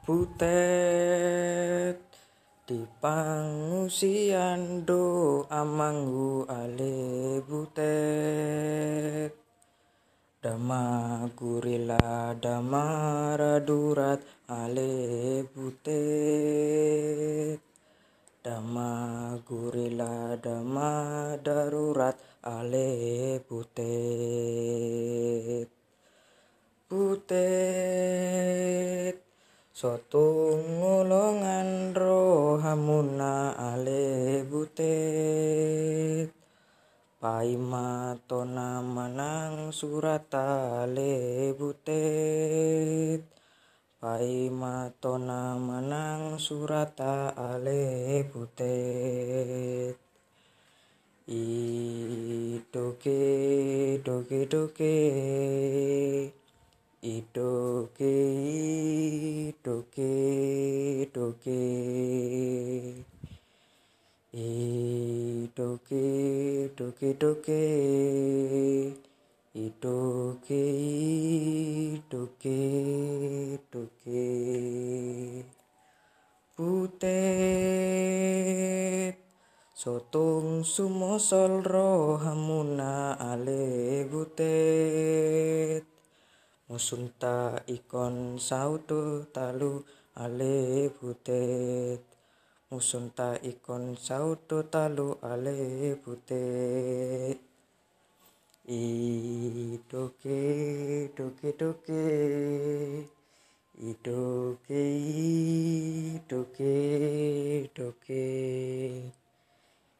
Butet di pangungsian do amanggu ale butet. Dama gurila dama radurat ale butet. Dama gurila dama darurat ale butet. Butet Sotung ngolongan rohamuna ale butet Paima tona manang surat ale butet Paima tona manang surat ale butet I doke doke doke Idoke idoke doke Idoke doke doke Idoke idoke doke Butet Sotong sumosol rohamuna ale butet Musunta ikon sauto talu ale butet Musunta ikon sauto talu ale butet Idoke doke doke Idoke idoke doke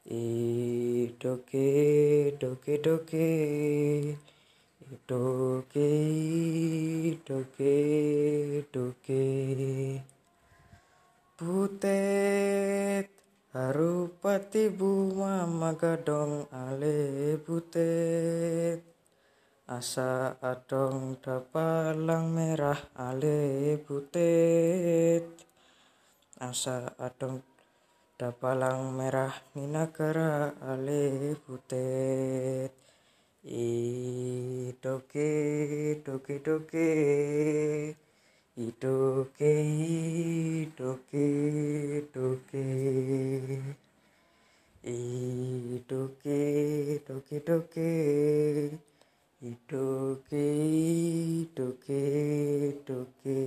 Idoke doke doke Doke doke doke Butet Harupati bunga magadong ale butet. Asa adong dapalang merah ale butet. Asa adong dapalang merah minagara ale butet Idoke doke doke Idoke idoke doke Idoke doke doke Idoke idoke doke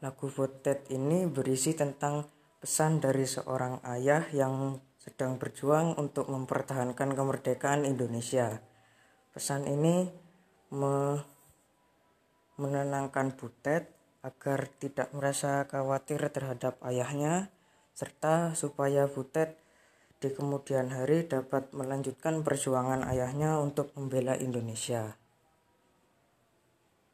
Lagu Votet ini berisi tentang pesan dari seorang ayah yang sedang berjuang untuk mempertahankan kemerdekaan Indonesia. Pesan ini me menenangkan Butet agar tidak merasa khawatir terhadap ayahnya, serta supaya Butet di kemudian hari dapat melanjutkan perjuangan ayahnya untuk membela Indonesia.